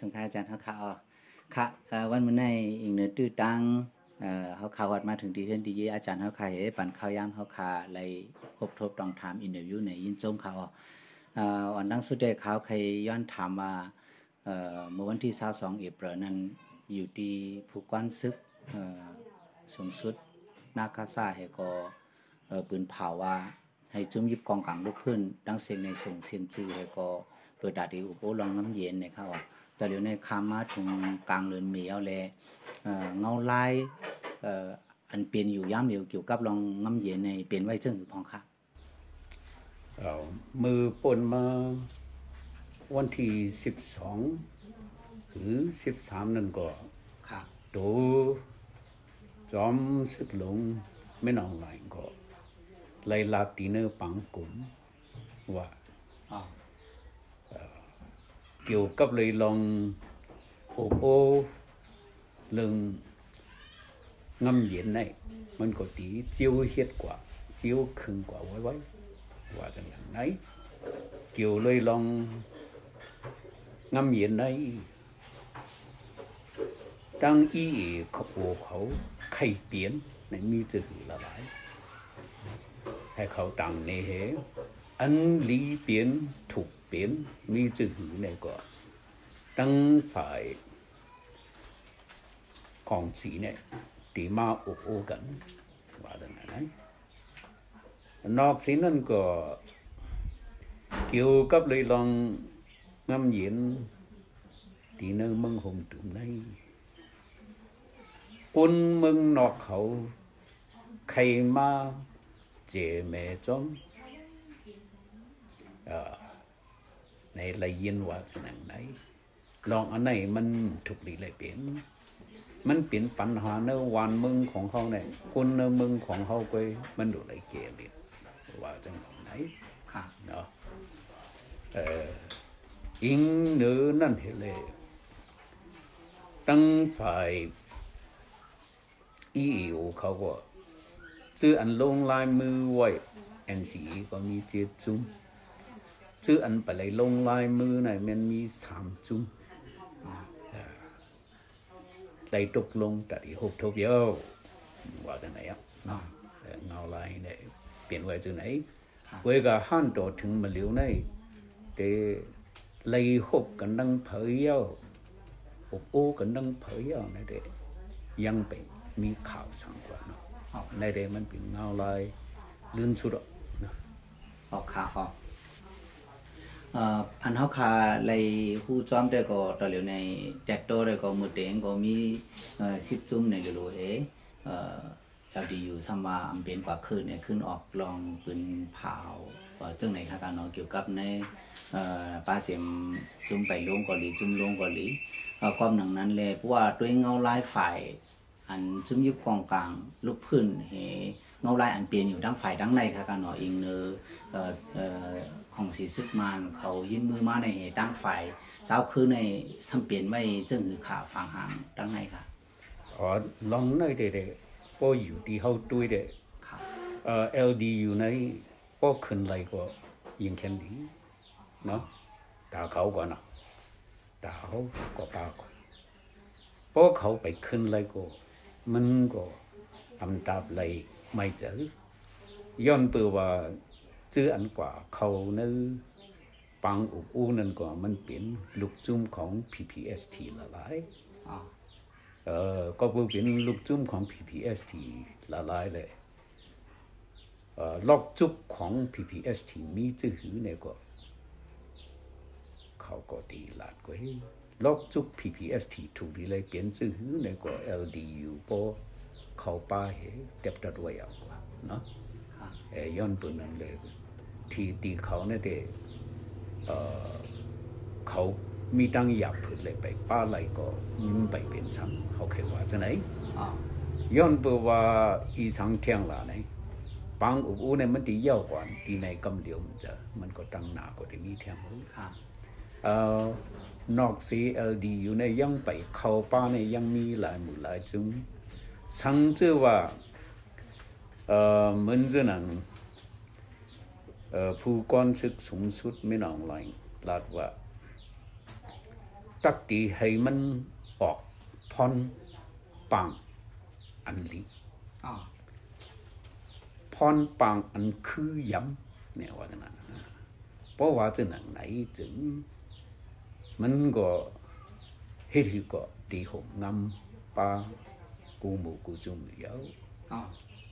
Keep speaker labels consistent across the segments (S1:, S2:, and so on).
S1: สงฆ์
S2: ค่ะไม่สงค่ะอาจารย์เขาค่ะออค่ะวันมื้อในอีกเนื้อตื้อตังเอ่อเขาข่าววัดมาถึงดีเทนดีเยอาจารย์เขาค่ะเฮ้ปันข้าวยามเขาค่ะเลยพบทบต้องถามอินเตอร์วิวในยินจมเขาอ๋อเอ่อวันดังสุดเดเขาเคยย้อนถามว่าเอ่อเมื่อวันที่22เอพฤนั้นอยู่ที่ผู้กวนศึกเอ่อสูงสุดนาคาซาให้ก็เอ่อปืนเผาว่าให้จุ่มยิบกองกลางลุกขึ้นดังเสียงในส่งเสียนจือให้ก็เปิดดาดีอุปโภลองน้ำเย็นในเขาอะแต่เยวในคามาถึงกลางเนี่ยครับ ลองน้ำเย็นในเปลี่ยนไว้เชิงหรือพองค่ะ
S1: เอามือปนมาวันที่สิบสองหรือสิบสามนั่นก็
S2: ค่ะ
S1: โตจอมสึกหลงไม่นองไหลก็ไล่ลาตีเนอร์ปังกุนว่า
S2: อ๋อ
S1: เกี่ยวกับเลยลองโอบโอเรื่องงำเย็นในมันก็ตีเจียวเฮ็ดกว่า เจียวคึงกว่าไว้ไว้ว่าจังอย่างไหนเกี่ยวเลยลองงำเย็นในตั้งอีเขาโอเขาไข่เปลี่ยนในมีจะหือละหลายให้เขาตังในเหอันลีเปลี่ยนถูกเปลี่ยนมีจะหือ ในก็ตั้งฝ่ายของสีเนี่ยตีมาโอบโอกันว่าจังไหนนะนอกสีนั่นก็เกี่ยวกับเลยลองงำเย็นตีเนอมึงหงตุ่มในปุ่นมึงนอกเขาใครมาเจแม่จอมเอ่อในละเย็นว่าจะนังไหนลองอันไหนมันถูกดีเลยเปลี่ยนมันเปลี่ยนปัญหาเนื้อวันมึงของเขาเนี่ยคนเนื้อมึงของเขาก็มันดูเลยเกลียดว่าจังไหน
S2: ค่ะ
S1: เนาะเอ่ออิงเนื้อนั่นเหเลยตั้งฝ่ายอีโอเขาก็ซื้ออันลงลายมือไว้ NCE ก็มีเจ็ดจุ้ม ซื้ออันไปเลยลงลายมือหน่อยมันมีสามจุ้มได้ตกลงแต่ที่หกทบเยอะว่าจะไหนอะเงาลายเนี่ยเปลี่ยนไว้จุดไหนเวก็หันตัวถึงมาเหลียวในเตเลยหกกันดังเผยเยาหกโอ้กันดังเผยเยาในเดยังเป็นมีข่าวสังกว่าเนาะในเดมันเป็นเงาลายลื่นสุดอะเนาะ
S2: ออกค่ะอ อันเฮาคาเลยฮู้จอมได้ก็ตอเหลียวในแจกโตได้ก็มือเต็งก็มีเอ่อ10จุ่มในกิโลเฮเอ่อ LDU ซัมมาอันเป็นกว่าขึ้นเนี่ยขึ้นออกลองปืนเผาเอ่อจังไหนคะการเนาะเกี่ยวกับในเอ่อป้าเจมจุ่มไปลงกาหลีจุ่มลงกาหลีเอ่อความหนังนั้นเลยเพราะว่าด้วยเงาลายฝ่าย อันจุ่มยิบกองกลางลูกพื้นเฮเงาลายอันเปลี่ยนอยู่ดังฝ่ายดังในค่ะการเนาะอิงเนอเอ่อ ของสีซึกมานเขายินมือมาในเฮดังฝ่ายสาวคือในสัมเปลี่ยนไม่จึงหือขาฟังหางดังในค่ะ
S1: อ๋อลองในเดเดก็อยู่ที่เขาด้วยเด
S2: ค่ะ
S1: เอ่อ LD อยู่ในก็ขึ้นไรก็ยิงแค่นี้เนาะตาเขาก่อนเนาะตาเขาก็ปาก่อนพอเขาไปขึ้นไรก็มันก็ทำตาบไรไม่เจอย้อนเปือว่า ซื้ออันกว่าเขาเนื้อปังอุบอูนั่นก็มันเป็นลูกจุ้มของ PPST ละหลาย
S2: อ๋อ
S1: เออก็เป็นลูกจุ้มของ PPST ละลายเลยเอ่อลอกจุบของ PPST มีจื้อหือเนี่ยก็เขาก็ดีลาดก็เฮ้ยลอกจุบ PPST ถูกดีเลยเปลี่ยนจื้อหือเนี่ยก็ LDU พอเขาป้าเหเด็บตัดไว้เอาว่าเนาะ
S2: ค่ะ
S1: เออย้อนปืนนั้นเลย ที่ตีเขาเนี่ยเดเออเขามีตั้งหยับผืนเลยไปป้าไหลก็มันไปเป็นซ้ำเขาเคยว่าจะไหน
S2: อ๋อ
S1: ย้อนเปว่าอีสังเทียงละไหนปังอุบอูเนี่ยมันตีเย่ากว่าตีในกำเดียวมันจะมันก็ตั้งหนากว่าที่มีเทียงหู
S2: ค่ะ
S1: เอ่อนอก CLD อยู่ในยังไปเข้าป้าในยังมีหลายหมู่หลายจุงสังเจอว่าเอ่อเหมือนจะนั้นเอ่อ ผู้ก้อนศึกสูงสุดไม่นองไหลลาดว่า ตักตีให้มันออกพอนปังอันลี
S2: อ๋อ
S1: พรปังอันคือย้ำเนี่ยว่าจังนั้นนะเพราะว่าจังนั้นไหนจึง มันก็เฮ็ดให้ก็ตีหงงำปากูหมูกูจุ่มเยา
S2: อ๋อ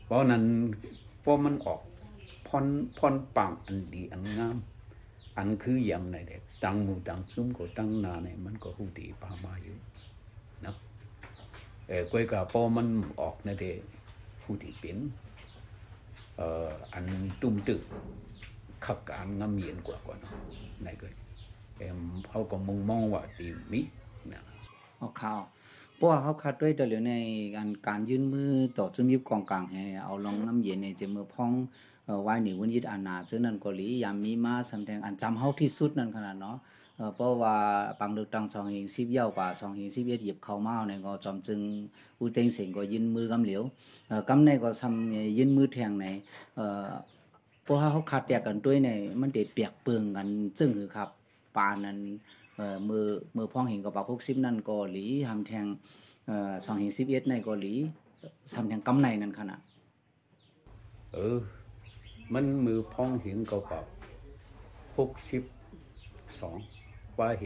S1: เพราะนั้นเพราะมันออก พรพรปังอันดีอันงาม อันคือยำในเด็กตังมูตังซุ่มก็ตั้งนาเนี่ยมันก็หูดีปามาอยู่นะเออกวยกับพอมันออกในเด็กหูดีเป็นเอ่ออันตุ้มตึกขับการงำเย็นกว่าก่อนในก็เอ็มเขาก็มองมองว่าดีมินะ
S2: เอาข่าวเพราะว่าเขาคัดด้วยเดี๋ยวในการการยื่นมือต่อจุมยิบกองกลางให้เอาลงน้ำเย็นในเจมือพอง เอ่อไว้หนีวันยิดอานาซึ่งนั่นก็หลียามมีมาสำแดงอันจำเฮาที่สุดนั่นขนาดเนาะเพราะว่าปังดึกตังสองหิงสิบเย้ากว่าสองหิงสิบเอ็ดหยียบเข้าเมาเนี่ยก็จอมจึงอูเต็งเสียงก็ยืนมือกำเหลียวกำในก็ทำยืนมือแทงในเพราะว่าเขาขัดแยกกันด้วยในมันเด็ดเปียกเปืองกันซึ่งคือครับปานนั้นมือมือพ้องเห็นกับปากหกสิบนั่นก็หลีทำแทงสองเห็นสิบเอ็ดในก็หลีทำแทงกำในนั่นขนาด
S1: เออ มันมือพองเห็นก็แบบหกสิบสองว่าเห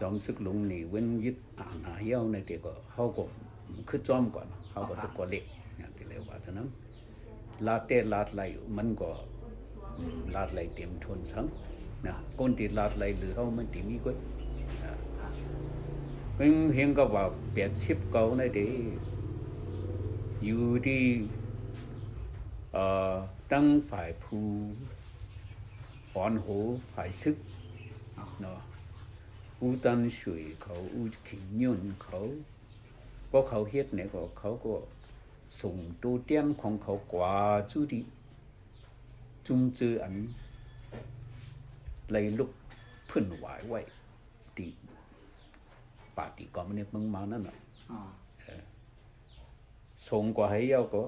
S1: จอมซึกหลงหนีเว้นยึดอ่านหาเย้าในเด็กก็เขาก็คือจอมก่อนเขาก็ตะกอเล็กอย่างที่เรียกว่าฉะนั้นลาเตะลาดไหลมันก็ลาดไหลเต็มทนสังนะก้นติดลาดไหลหรือเขามันติมีก็นเป็นเห็นก็ว่าแปดสิบเก้าในเด็อยู่ที่เอ่อ ตั้งฝ่ายผู้อ่อนโหฝ่ายซึกเนาะอูตันสุยเขาอูขิงยนเขาเพราะเขาเฮ็ดเนี่ยก็เขาก็ส่งตัวเตี้ยนของเขากว่าจุดีจุมจืออันเลยลุกพื้นไหวไว้ตีปาตีก่อนมันเนี่ยมึงมานั่นน่ะ
S2: อ๋อ
S1: ส่งกว่าให้เยาก็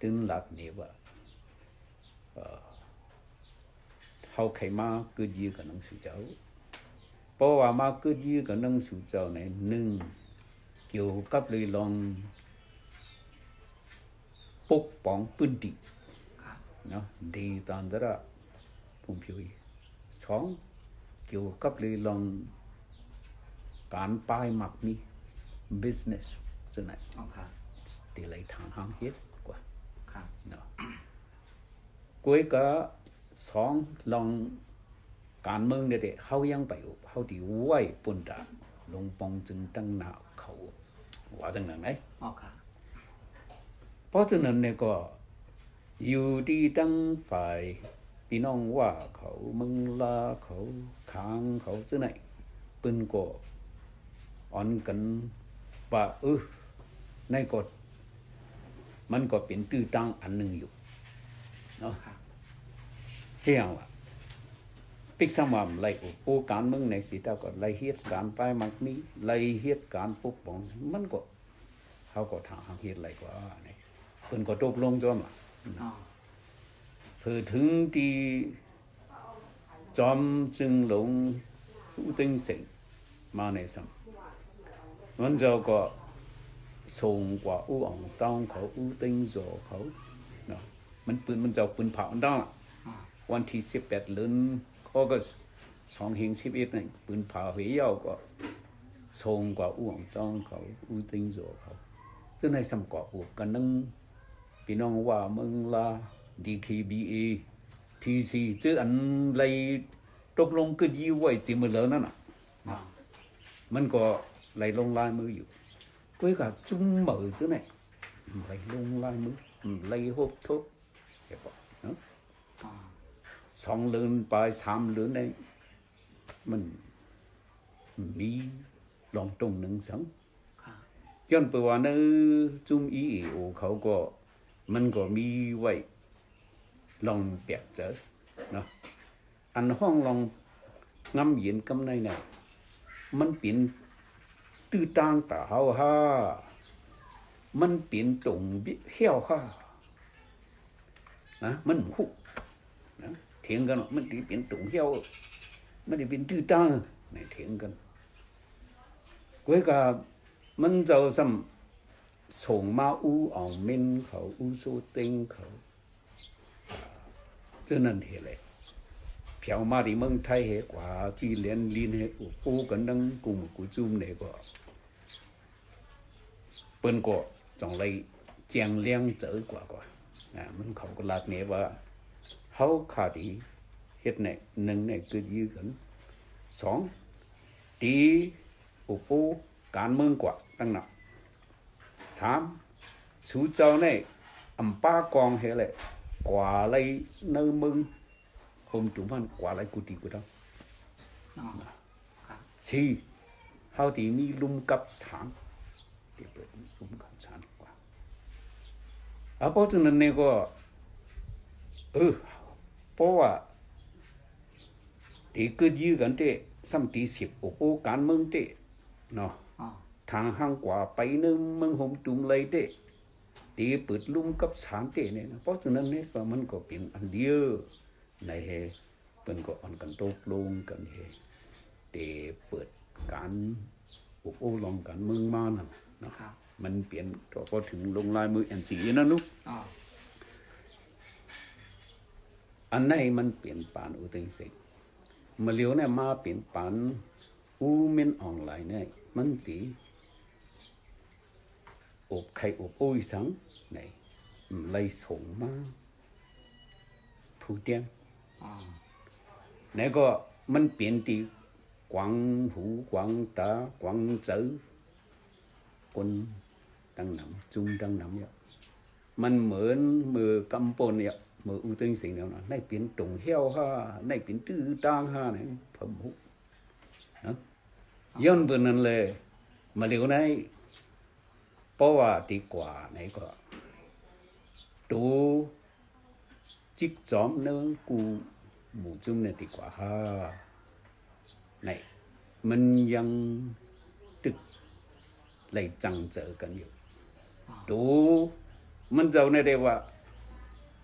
S1: ตึงหลับนี่ว่า เอ่อเขาใครมาเกิดยืกับหนังสือเจ้าเพราะว่ามาเกิดยืกับหนังสือเจ้าในหนึ่งเกี่ยวกับเลยลองปกป้องพื้นที่
S2: ครับ
S1: เนาะดีตอนนั้นละผมพิวอีสองเกี่ยวกับเลยลองการป้ายหมักนี่ business จะไหน
S2: อ๋อครับ
S1: tỷ lệ thằng hàng hết quá
S2: ครับ
S1: nó cuối cả song lòng การเมืองเนี่ยเด็กเขายังไปอยู่เขาที่ไหวปุ่นดาลงปองจึงตั้งหนาเขาว่าจังนั้นไหม
S2: อ๋อครับ
S1: เพราะฉะนั้นเนี่ยก็อยู่ที่ตั้งฝ่ายพี่น้องว่าเขามึงลาเขาค้างเขาจังไหนปืนก็อ่อนกันว่าเออในกฎมันก็เป็นตื้อตั้งอันหนึ่งอยู่เนาะ
S2: ครับ
S1: เที่ยงว่าปิกสมามไล่อุปูการเมืองในสีตาก็ไล่เหตุการณ์ไปมักมีไล่เหตุการณ์ปกป้องมันก็เขาก็ทางเหตุไรกว่าเนี่ยเพิ่นก็ตกลงจ้ะมา
S2: อ๋อ
S1: เพื่อถึงที่จอมจึงหลงอุติงสิงมาในสัมมันเจ้าก็ส่งกว่าอู้อ่องต้องเขาอู้ติงโจเขาเนาะมันปืนมันเจ้าปืนเผาอันต้องล่ะ
S2: อ๋อ
S1: วันที่สิบแปดเดือนออกัสสองเฮงสิบเอ็ดนี่ปืนผาเหี่ยวก็ส่งกว่าอู้อ่องต้องเขาอู้ติงโจเขาซึ่งในสัมกออูกันนึงพี่น้องว่ามืองลา DKBA PC เอพีซีจออันไรตกลงก็ยี่ไว้จิมือแล้วนั่นน่ะมันก็ไหลลงลายมืออยู่ก็ก็จุ้มมือ chứ này ไหลลงลายมือไหลหบทบเห็นปะเนาะ สองเลือนไปสามเลือนในมันมีลองตรงหนึ่งสัง
S2: ครับ
S1: ย้อนไปว่าในจุ่มอีโอเขาก็มันก็มีไว้ลองเปียกเจอเนาะอันห้องลองงำเย็นกำในเนี่ยมันเป็นตื้อต่างตาเฮาฮ่ามันเป็นตรงบิเหี้ยวฮ่านะมันหุกนะเถียงกันว่ามันที่เป็นตรงเหี้ยวมันที่เป็นตื้อต่างเนี่ยเถียงกัน 嗰个มัน就什从马乌昂面口乌苏顶口，真能起来。票马的蒙太系挂住连连系有波紧灯共古中那个，本个仲嚟将亮走挂挂，啊门口个辣呢话 how khadi hết này nâng này cứ dư gần song tí upu cán mương quả tăng nặng sam chú cháu này âm ba con hệ lệ quả lấy nơi mương không chúng mình quả lấy cụ tỷ của đâu si hao tí mi lung cấp sáng để bớt lung cấp sáng quả à bao giờ nên này có ừ เฮเลยกว่าเลยเนื้อมึงผมจุ่มมันกว่าเลยกูตีกูต้อง
S2: อ๋อครับ
S1: สี่เฮาตีมีลุมกับสามที่เปิดลุมกับสามกว่าอะเพราะฉะนั้นเนี่ยก็เออเพราะว่า thì cứ dư gần thế xăm tí xịp của ô cán mừng thế nó
S2: อ๋อ
S1: thằng hàng quả bay nâng mừng hôm trùng lấy thế thì bớt lung cấp sáng thế này nó có cho nên này và mình có biến ăn điêu này hè mình có ăn cần tốt luôn cần hè để bớt cán của ô lòng cán mừng mà nè nó
S2: ครับ
S1: มันเปลี่ยนตัวก็ถึงลงลายมืออันสีนั่นลูก
S2: อ๋อ
S1: อันไหนมันเปลี่ยนปานอุติสิงมาเลี้ยวเนี่ยมาเปลี่ยนปานอูเมนออนไลน์เนี่ยมันสีอบไข่อบอุ้ยสังไหนไล่ส่งมาผู้เตียง
S2: อ๋อ
S1: ไหนก็มันเปลี่ยนตีกวางหูกวางตากวางเจอคนตั้งนำจุงตั้งนำเนี่ยมันเหมือนมือกำปนเนี่ย มืออุติสิงเนี่ยนะในเปลี่ยนตรงเหี้ยว ha ในเปลี่ยนตื้อตาง ha này phẩm hụ đó yon bữa นั้นเลยมาเร็วในเพราะว่าดีกว่าไหนก็ดูจิกจอมเนื้อกูหมูจุ่มเนี่ยดีกว่าฮ่าไหนมันยังตึกไหลจังเจอกัน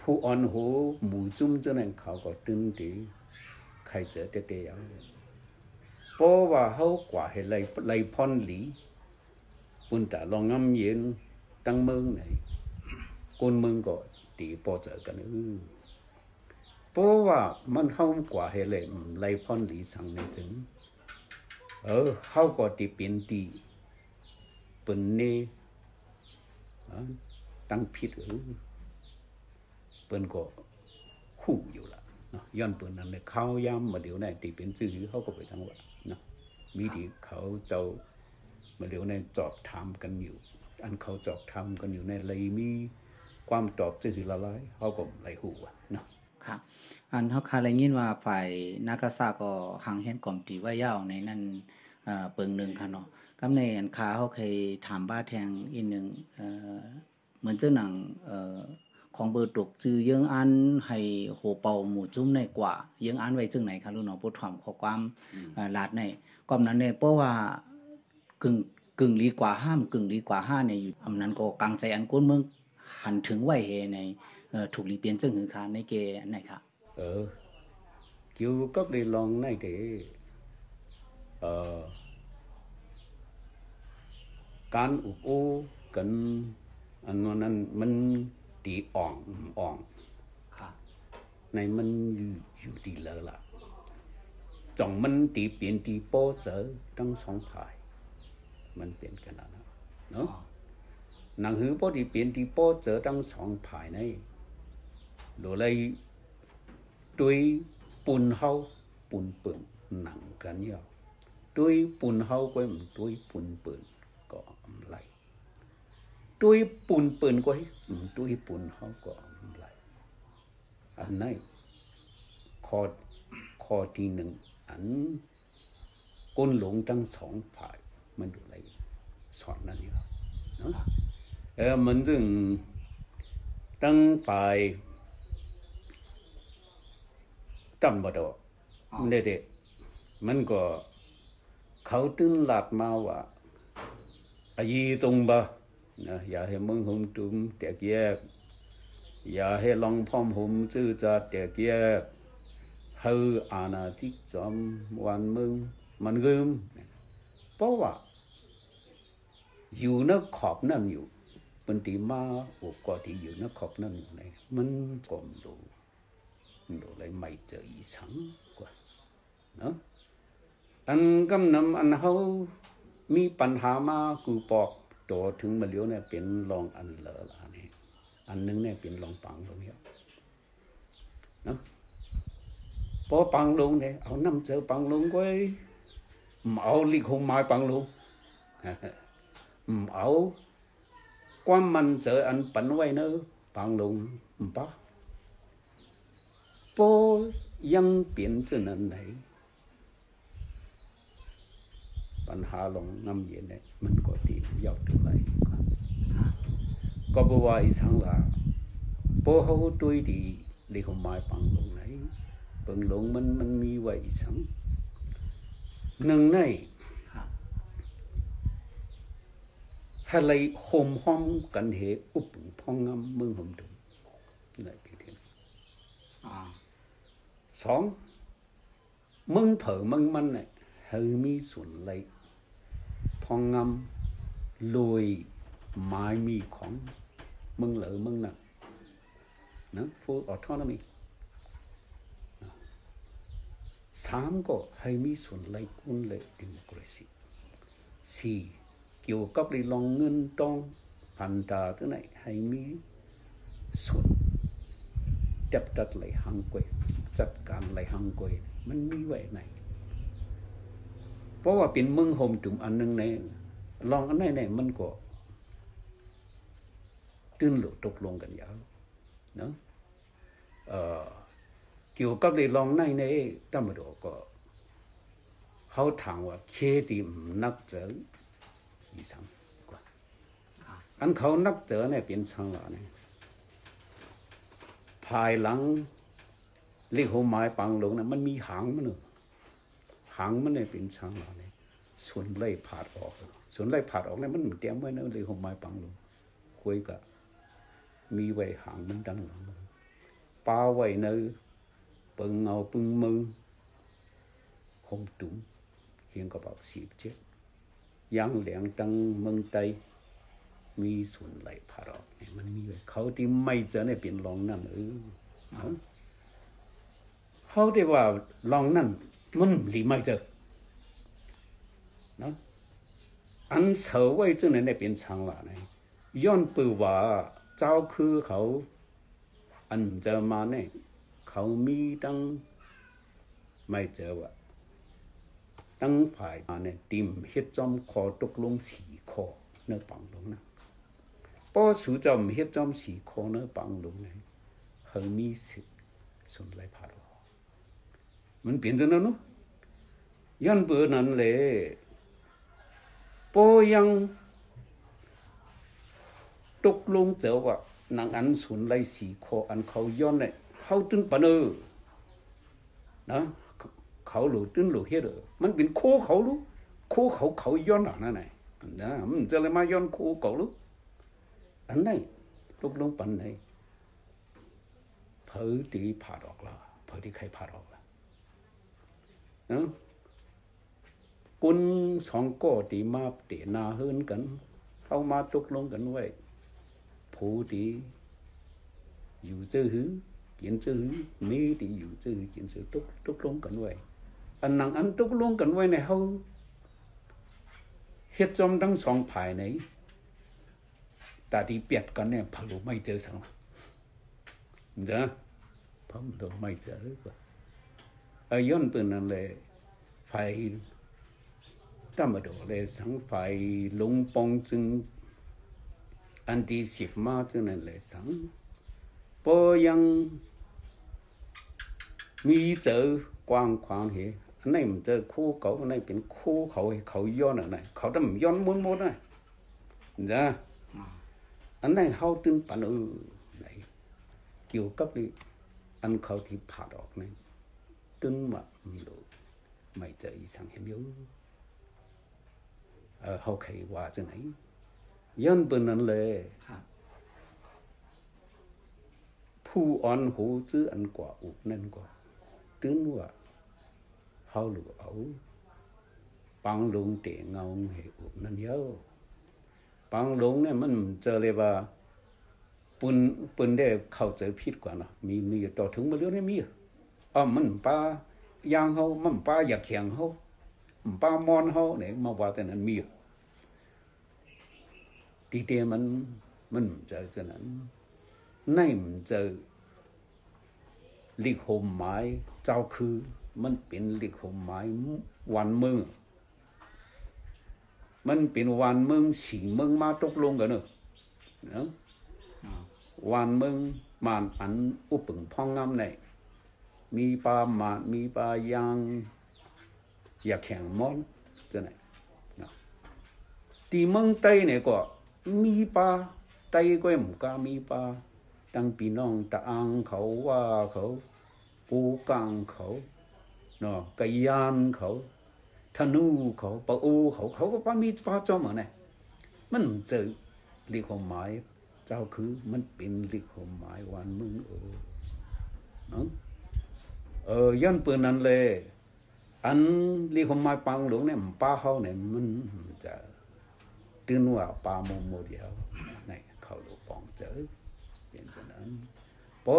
S1: ผู้อ่อนหูหมู่จุ้มจังนั้นเขาก็ตึงตีใครเจอเตะๆอย่าง เพราะว่าเขากว่าให้ไล่ไล่พอนหลีปุ่นแต่ลองงำเย็นตั้งเมืองไหนคนเมืองก็ตีปอเจอกันเออเพราะว่ามันเข้ากว่าให้ไล่ไล่พอนหลีสั่งในจึง เออเขาก็ตีเป็นตีเป็นเน่อ่ะตั้งผิดเออ เปิ้นก็หู้อยู่ละเนาะย้อนปืนนั้นเลยเขาย้ำมาเดี๋ยวในตีเป็นชื่อเขาก็ไปจังหวะเนาะมีดีเขาเจ้ามาเดี๋ยวในจอบทำกันอยู่ อันเขาจอบทำกันอยู่ในเลยมีความตอบชื่อละลายเขาก็ไหลหูอะเนาะ
S2: ครับอันเฮาคาได้ยินว่าฝ่ายนากาซาก็หังเห็นกล่อมตีว่ายาวในนั้นเอ่อเปิงหนึงค่ะเนาะกำในอันคาเฮาเคยถามบ้าแทงอีกหนึงเอ่อเหมือนเจ้าหนังเอ่อ ของเบอร์ตกจือเยิงอันให้โหเป่าหมู่จุ้มในกว่าเยิงอันไว้จึงไหนคะลูกเนาะบ่ถ่อมข้อความเอ่อลาดในก่อมนั้นเนี่ยเพราะว่ากึ่งกึ่งลีกว่าห้ามกึ่งลีกว่าห้าเนี่ยอยู่อำนั้นก็กลางใจอันก้นเมืองหันถึงไว้เฮในเอ่อถูกลีเปลี่ยนจึงหือค่ะในเกอันไหนค่ะ
S1: เออเกี่ยวกับในลองในเดเอ่อการอุปโอกันอันนั้นมัน ตีอ่องอ่อง
S2: ค่ะ
S1: ในมันอยู่อยู่ดีเลยล่ะจ่องมันตีเปลี่ยนตีโป้เจอทั้งสองฝ่าย มันเปลี่ยนกันแล้วนะเนาะหนังหือโป้ตีเปลี่ยนตีโป้เจอทั้งสองฝ่ายในโดยเลยด้วยปุ่นเฮาปุ่นเปิ่นหนังกันเยอะด้วยปุ่นเฮาก็มันด้วยปุ่นเปิ่นก็ไหล ด้วยปุ่นเปิ่นก็ให้ด้วยปุ่นเฮาก็ไหลอันไหนข้อข้อที่หนึ่งอันก้นหลงทั้งสองฝ่ายมันดูอะไรสอนนั่นนี่ครับเนาะเออมันจึงทั้งฝ่ายตั้มบดอกเด็ดๆมันก็เขาตึงหลัดมาว่าอายีตรงบ่ นะอย่าให้มึงหุมตุ้มแตกแยก อย่าให้ลองพร้อมหุมจื้อจะแตกแยกเฮออาณาจิกจอมวันมึงมันกึมเพราะว่าอยู่นขอบนั่นอยู่มันตีมาอ้ก็ที่อยู่นขอบนั่นอยู่ไหนมันก็มดูดูเลยไม่เจออีสังกว่าเนาะอันกำนำอันเฮามีปัญหามากูปอก ตัวถึงมาเลี้ยวเนี่ยเป็นรองอันเลอละนี่อันนึงเนี่ยเป็นรองปังตรงนี้เนาะ bố bằng luôn đấy ông năm giờ bằng luôn quay mẫu ly không mai bằng luôn mẫu quan mình giờ anh bắn quay nữa bằng luôn bác bố yang biến cho nên này ปั ญหาลงน้ำเย็นเนี่ยมันก็ดียาวถึงไรก็บอกว่าอีสังว่าพอเขาด้วยดีเรียกมาปังลงไหนบางหลงมันมันมีไว้สังหนึ่งใน
S2: ครับ
S1: ให้เลยโฮมห้อมกันเหอุปพองงำมึงหอมดุในปีเทียน
S2: อ๋อ
S1: สองมึงเผอมึงมันเนี่ยให้มีส่วนเลย พองงำลอยไม้มีของมึงเหลือมึงน่ะนะ full autonomy สามก็ให้มีส่วนไล่กุนเลยดิโมคราซีสี่เกี่ยวกับเรื่องเงินทองพันธาตัวไหนให้มีส่วนจับจัดไหลหังกวยจัดการไหลหังกวยมันมีไว้ไหน เพราะว่าเป็นเมืองโฮมจุ่มอันหนึงในลองอันไหนไหนมันก็ตื้นหลุดตกลงกันยาวเนาะเอ่อเกี่ยวกับในลองในในตำรวจก็เขาถามว่าเคดีมนักเจออีสังกว่าอันเขานักเจอเนี่ยเป็นช่างละเนี่ยภายหลังเรียกหัวไม้ปังลงนะมันมีหางมันเนอะ หางมันเนี่ยเป็นช้างหล่อเนี่ยส่วนไล่ผาดออก ส่วนไล่ผาดออกเนี่ยมันเตรียมไว้นะเลยหอมไม้ปังลงคุยกับมีไว้หางมันดังหลังป้าไว้เนื้อปึงเอาปึงมือหอมตุ้มเฮียงกระเป๋าสีเจ็ดยางเหลียงตังเมืองไตมีส่วนไหลผาดออกเนี่ยมันมีไว้เขาที่ไม่เจอเนี่ยเป็นรองนั่นเออเขาได้ว่าลองนั่น ช่างละเนี่ยย้อนปือว่าเจ้าคือเขาอันเจอมาเนี่ยเขามีตั้งไม่เจอว่าตั้งฝ่ายมาเนี่ยติมเฮ็ดจอมคอตกลงสี่คอเนื้อปังลงนะพอสูจอมเฮ็ดจอมสี่คอเนื้อปังลงเนี่ยเขามีสิทธิ์ส่วนไรพาด มันเปลี่ยนจังนั้นเนาะยันเบอร์นั้นเลยพอยังตกลงเจอว่านางอันสุนไรสีคออันเขาย้อนเนี่ยเขาตึ้งปะเนอนะเขาหลูตึงหลูเฮ็ดมันเป็นโคเขาลูโคเขาเขาย้อนหลังนั่นไงนะมันจะเลยมาย้อนโคเขาลูอันไหนตกลงปันไหนเผยตีผ่าดอกละเผยที่ใครผ่าดอก คุณสองก็ตีมาตีนาเฮินกัน เข้ามาตกลงกันไว้ผู้ตีอยู่เจอหือกินเจอหือมีตีอยู่เจอหือกินเจอตกตกลงกันไว้อันนั้นอันตกลงกันไว้ในเฮาเฮ็ดจอมทั้งสองภายในตาที่เปียกกันเนี่ยพะโลไม่เจอสังนะเด้อพะโลไม่เจอ รู้ไม่เจออีสังเห็นอยู่เออเขาใครว่าจะไหนย้อนเป็นนั้นเลย
S2: ครับ
S1: ผู้อ่อนหูจื้ออันกว่าอุกนั่นกว่าตื่ นว่าเขาหรือเอาปังลงเตะเงาเหอุกนั่นเยอะปังลงเนี่ยมันเจอเลยว่าปุนปุนได้เข้าใจผิดกว่าเนาะมีมีต่อถึงมาเรื่องนี้มี อ๋อมันป้ายางเขามันป้าอยากแข็งเขามันป้ามอนเขาเนี่ยมาว่าแต่นั้นมีตีเตียมันมันเจอจะนั้นในมันเจอลิขโฮมไม้เจ้าคือมันเป็นลิขโฮมไม้วันเมืองมันเป็นวันเมืองสีเมืองมาตกลงกันเนอะเนาะวันเมืองมานอันอุปึงพองงามใน มีปาหมามีปายางอยากแข่งมอนตัวไหนนะตีเมืองใต้เนี่ยก็มีปาใต้ก็ยังกามีปาตั้งพี่น้องตะอังเขาว่าเขาปูกังเขาเนาะกยานเขาธนูเขาปะอูเขาเขาก็ปามีปาจอมเหมือนไงมันเจอลิขหมาย เจ้าคือมันเป็นลิขหมายวันมึงเออ เออย้อนปืนนั้นเลยอันลีคมมาปังหลวงเนี่ยป้าเขาเนี่ยมันจะตื่นว่าป้าโมโมเดียวในเขาหลวงปองเจอเป็นจนั้นพอ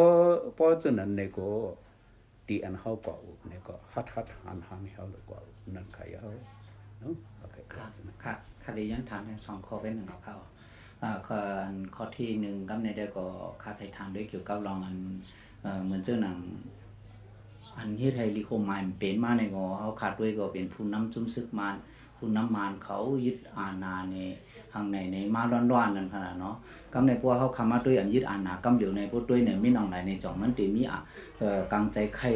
S1: พอจนั้นเนี่ยก็ตีอันเขากว่าอุเนี่ยก็ฮัดฮัดหันหันเขาเลยกว่านั่นใค
S2: รเขา
S1: เนาะโอเค
S2: ครัค่ะค่ะเลย้อนถามในสองข้อเป็นหนึ่งของเขาข้อข้อที่หนึ่งก็ในเด้ก็ค่าไทยถามด้วยเกี่ยวกับรองอันเหมือนเจ้าหนัง อันที่ไทยลิโคมายมันเป็นมาในงอเขาขาดด้วยก็เป็นผู้นำจุ่มซึกมานผู้นำมานเขายึดอาณาในทางในในมาร้อนๆนั่นขนาดเนาะกำในพวกเขาคำมาด้วยอันยึดอาณากำเหลียวในพวกด้วยเนี่ยไม่นองไหนในจ่องมันตีมีอะเอ่อกลางใจใคร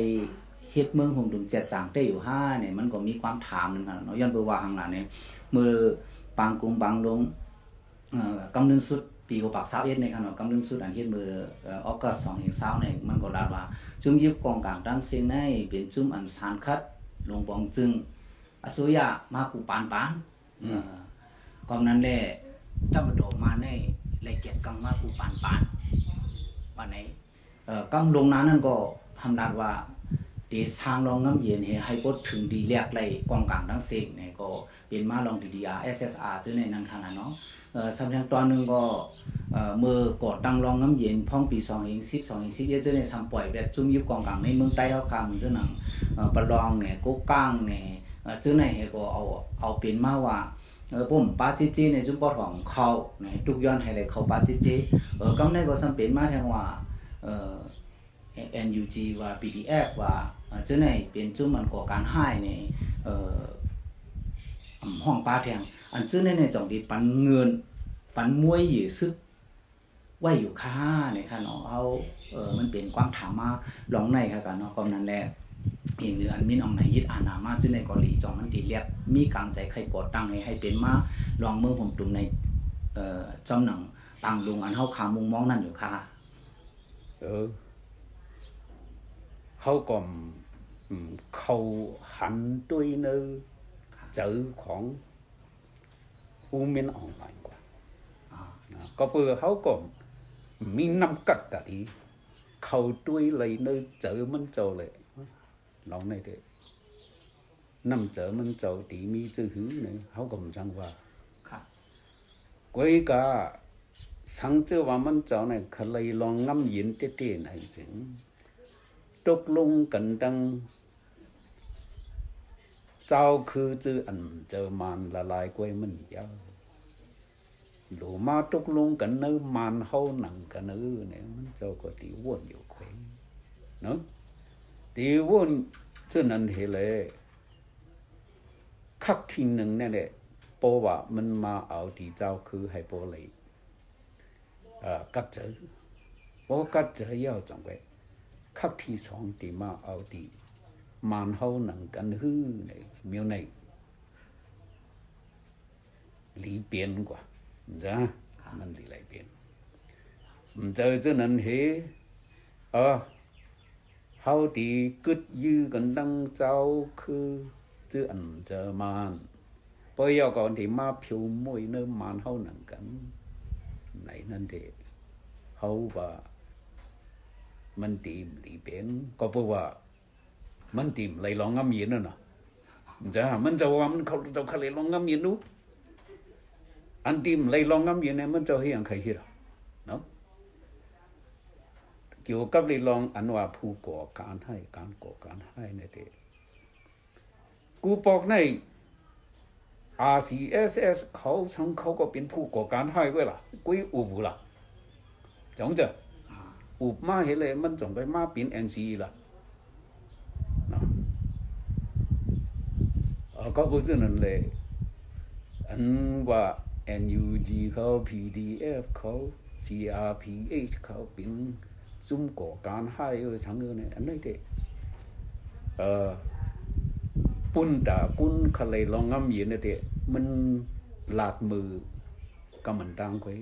S2: เฮ็ดเมืองหงดุมเจ็ดจางได้อยู่ห้าเนี่ยมันก็มีความถามนั่นขนาดเนาะย้อนไปว่าทางหลังเนี่ยมือปางกุงบางลงเอ่อกำเนิดสุด ปีกปักเศร้าเอ็ดในขนมกำลังสุดอันเฮ็ดมือออกกัสสองเห็นเศร้าในมันก็ลาว่า จุ่มยึบกองกลางดังเสียงในเป็นจุ่มอันสารคัดลงปองจึงอสุยะมากูปานปานกองนั้นแหละถ้ามาโดมาในละเก็บกังมากูปานปานวันไหนกังลงนั้นนั่นก็ทำนัดว่าเดชทางลองน้ำเย็นเฮให้กดถึงดีแลกไรกองกลางดังเสียงเนี่ยก็เป็นมาลองดีดีอาร์เอสเอสอาร์จึงในนั้นขนาดเนาะ สำคัญ3량 또 하는 거 뭐고 땅롱 넘긴 펑비성อกด성행 11 전에 삼보에 배 중립 관광 내 문대 역 가면 저는 발롱 네 고강 네 전에 해고 아우아งสิบเยอะเช่นในสัมปล่อยแบบจุ้มป้าจีจีในจุ้มปอดของเขาเนี่ยทุกย้อนให้เลยเขาปาจีจีเออกำในก็สำเป็นมาแทงว่าเออ NUG ว่า PDF ว่าเจ้าในเป็นจุ่มมันก่อการให้ในเออห้องปาแทง อันซึ่งในในจ่องดีปันเงิน ปันมวยหยือซึกไว้อยู่ค่าในค่ะเนาะเอาเออมันเป็นความถามมาลองในค่ะกันเนาะความนั้นแหละอีกหนึ่งอันมินอองไหนยึดอานามาซึ่งในเกาหลีจ่องมันดีเรียกมีกลางใจใครกดตั้งให้ให้เป็นมาลองเมืองผมตุมในเอ่อจอมหนังปังลุงอันเฮาขามุงมองนั่นอยู่ค่ะ
S1: เออเขาก็อืมเขาหันด้วยเนอเจอของ อูเมนออนไลน์กว่า
S2: อ่า
S1: นะก็เพื่อเขาก็มีน้ำกัดแต่ดีเขาด้วยเลยเนอเจอมันเจ้าเลยลองในเด้อน้ำเจอมันเจ้าดีมีจื้อหือเนี่ยเขาก็ไม่จังว่า
S2: ค่ะ
S1: quấy cả sáng chưa vào mình cháu này khá lấy lòng ngắm yến tê tê này chứ trúc lung cẩn đăng cháu khứ chứ ăn chờ màn là lại quay mình giáo lũ ma trúc lung cẩn nữ màn hâu nặng cả nữ này mình cháu có tí vuông nhiều quấy nữa tí vuông chứ nên hệ lệ khắc thiên nâng này đấy โปว่ามันมาเอาที่เจ้าคือให้โปเลยเอ่อกัดเจอโปกัดเจอยาวจังเว้ยคักที่สองที่มาเอาที่ man hau nang kan hư này miêu này. Lý biến quá. Ra mình lý lại biến giờ cho nên thế ờ hau đi cứt dư gần đăng trao khư chứ ăn chờ man bây giờ còn thì ma phiêu môi nơi man hau nang kan này nên thế hau và mình tìm lý biến có bố ว่ามัน tìm lấy lòng ngắm nhìn nữa nè giờ mình cho ว่ามันเขาจะเขา lấy lòng ngắm nhìn đúng anh tìm lấy lòng ngắm nhìn này mình cho hiện khai hiểu nó เกี่ยวกับ lấy lòng anh ว่าผู้ก่อการให้การก่อการให้เนี่ยเด็กูบอกใน RCSS เขาทั้งเขาก็เป็นผู้ก่อการให้ไว้ล่ะกูอุบล่ะจังจะอุบมาเห็นเลยมันจงไปมาเป็น NCE ล่ะเนาะ อก็คือนั่นเลยอันว่า NUG เขา PDF เขา CRPH เขาเป็นซุ่มก่อการให้เออสังเออเนี่ยอันนี้เด็เออปุ่นตากุนเขาเลยลองงำเย็นเนี่เด็กมันหลากมือก็มันดังไว้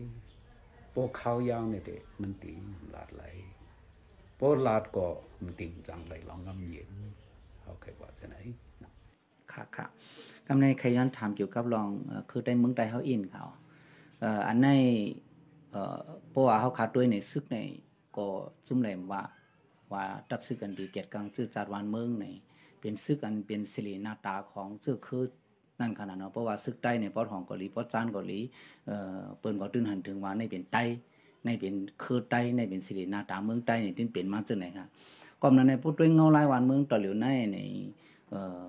S1: พวกข้าวยางเนี่ยเด็กมันตีหลาดไหลพวกหลาดก็มันติงจังไหลลองงำเย็นเขาเคยว่าจะไหน
S2: ค่ะค่ะกำในใครย้อนถามเกี่ยวกับลองคือได้เมืองใดเฮาอินเขาอันในเพราะว่าเฮาขาดด้วยในซึกในก็จุ่มแหลมว่าว่าดับซึกกันดีเกียรติกังจื้อจัดวันเมืองในเป็นซึกอันเป็นสิริหน้าตาของจื้อคือนั่นขนาดเนาะเพราะว่าซึกใต้ในปอดของเกาหลีปอดจานเกาหลีเอ่อเปิ้นก็ตื่นหันถึงว่าในเป็นใต้ในเป็นคือใต้ในเป็นสิริหน้าตาเมืองใต้นี่ถึงเป็นมาจังไหนครับก็นั้นในพูดด้วยเงาลายวันเมืองต่อเหลียวในในเอ่อ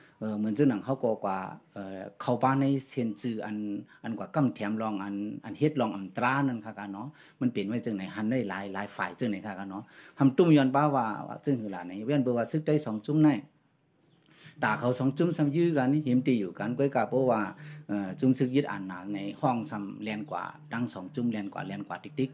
S2: เหมือน，门子人好过话，呃，靠บ้านในเซียนจืออันอันกว่ากำแถมลองอันอันเฮ็ดลองอันตรานั่นค่ะกันเนาะมันเปลี่ยนไว้จังไหนหันได้หลายหลายฝ่ายจังไหนค่ะกันเนาะทำตุ้มย้อนป้าว่าว่จังคือหลานในเวียนเบอร์ว่าซึกได้สองจุ้มในตาเขาสองจุ้มซ้ำยื้อกันเห็มตีอยู่กันก้อยกาเพราะว่าจุ้มซึกยึดอ่านหนาในห้องซ้ำเรียนกว่าดังสองจุ้มเรียนกว่าเรียนกว่าติ๊ก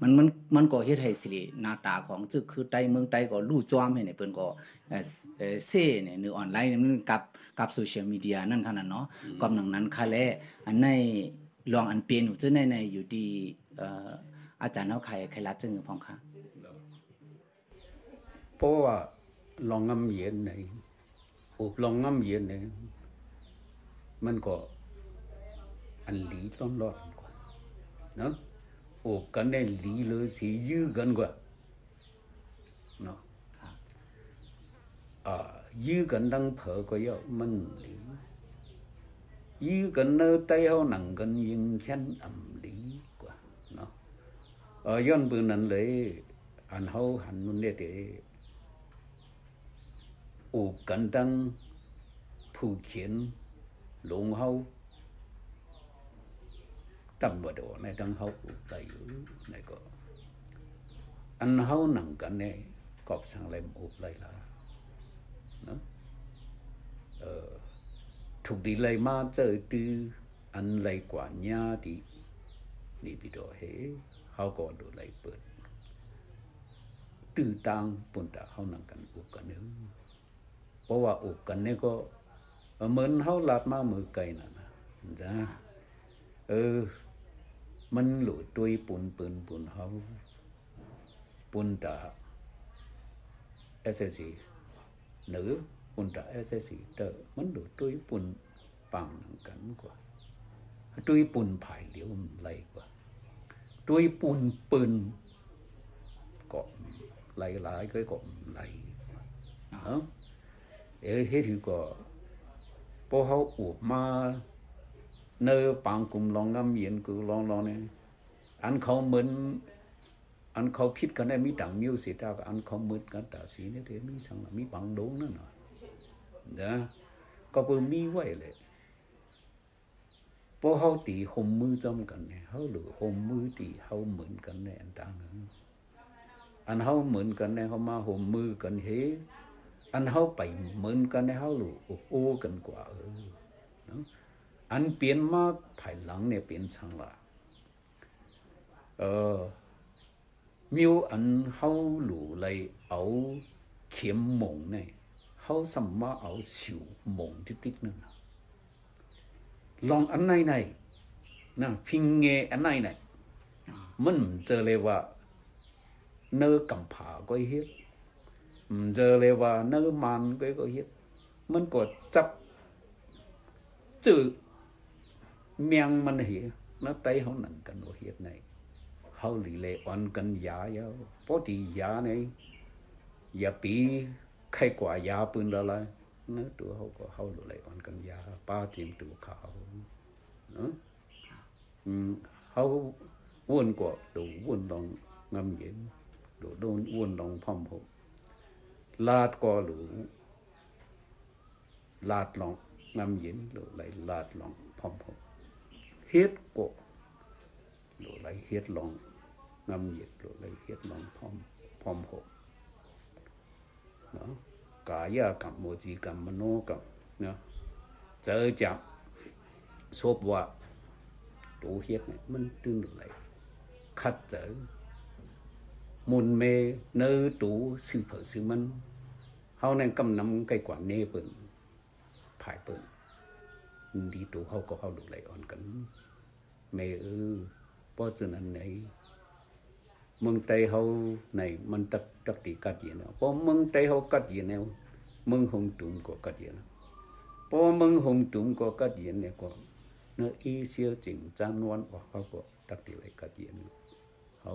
S2: มันมันมันก็เฮ็ดให้สิริหน้าตาของจึกคือใต้เมืองใต้ก็ลู่จ้อมให้ในเปิ้นก็เอ่อเอ่อเซ่เนี่ยในออนไลน์เนี่ยมันกับกับโซเชียลมีเดียนั่นขนาดเนาะกำนังนั้นค่ะแลอันในลองอันเป็นอยู่จะในในอยู่ที่เอ่ออาจารย์เฮาใครใครรัดจึงพองค่ะ
S1: เพราะว่าลองงำเย็นในอุบลองงำเย็นในมันก็อันหลีร้อนร้อนกว่าเนาะอุบกันได้หลีเลยสียื้อกันกว่าเนาะ o kane li lo si yu gan gwa no à yu gan đang phở có yo mình lý yu gan nơ tay ho nặng gan yên chân ẩm lý quá no ở yon bữa nãy lấy anh hậu hẳn muốn để để o gan đang phụ kiến lũng hậu tâm vào đồ này đang hâu ủ tay này có ăn hâu nặng cả này cọp sang lên ủ lại là nó ờ thuộc đi lấy ma chơi tư ăn lấy quả nha đi đi bị đồ hế hâu có đồ lấy bớt tư tăng bồn đã hâu nặng cả ủ cả nữa เพราะว่าอุบกันนี่ก็เหมือนเฮาลาด มามือไก่น่ะนะจ้าเออ มันหลุดตุยปุ่นปืนปุ่นเฮาปุ่นตาเอสซีหรือปุ่นตาเอสซีเตอร์มันหลุดตุยปุ่นปังนังกันกว่าตุยปุ่นผายเหลียวไหลกว่าตุยปุ่นปืนก็ไหลหลายก็ก็ไหลเนาะ เออเฮ็ดอยู่ก็พอเขาอุบมา เนอปังกลุ่มลองงำเย็นกูลองลองเนี่ยอันเขาเหมือนอันเขาคิดกันได้มีต่างมิวสิตาอันเขาเหมือนกันแต่สีนี่เดี๋ยวมีสังมีปังดงนั่นน่ะนะก็เพิ่งมีไว้เลยพวกเขาตีหมมือจอมกันเนี่ยเขาหรือหมมือตีเขาเหมือนกันเนี่ยอันต่างอันเขาเหมือนกันเนี่ยเขามาหมมือกันเฮอันเขาไปเหมือนกันเนี่ยเขาหรือโอ้กันกว่าเออ อันเปลี่ยนมาภายหลังเนี่ยเปลี่ยนช่างละเออมิวอันเขาหลูเลยเอาเข็มหมงเนี่ยเขาสามาเอาสิวหมงติ๊กนั่นนะลองอันไหนไหนนะพิงเงอันไหนไหนมันเจอเลยว่า เนื้อกำผาก็เฮ็ดเจอเลยว่าเนื้อมันก็ก็เฮ็ดมันก็จับจือ เมียงมันเหี้ยนะไตเขาหนังกันโอเหียไงเขาหลีเลอ่อนกันยาเยาปอดียาเนี่ยยาปีไข้กว่ายาปืนละละนะตัวเขาก็เขาหลุเลอ่อนกันยาป้าจิมตัวเขาเนาะอืมเขาวุ่นกว่าดูวุ่นลองงำเย็นดูโดนวุ่นลองพอมพมลาดก็หลูลาดลองงำเย็นหลุไหลลาดลองพอมพม กัดเย็นนะพอเมืองไทยเขากัดเย็นแล้วเมืองหงตุ่มก็กัดเย็นนะพอเมืองหงตุ่มก็กัดเย็นเนี่ยก็เนื้ออีเสียจริงจานวนว่าเขาก็ตักตีไรกัดเย็นเขา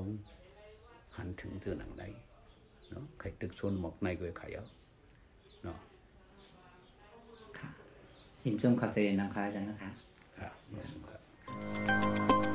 S1: หันถึงเจอหนังไหนเนาะใครตึกชนหมอกในก็ใครเอาเนาะ
S2: ค่ะยินชมเข้าใจนะคะอาจารย์นะคะ
S1: ครับ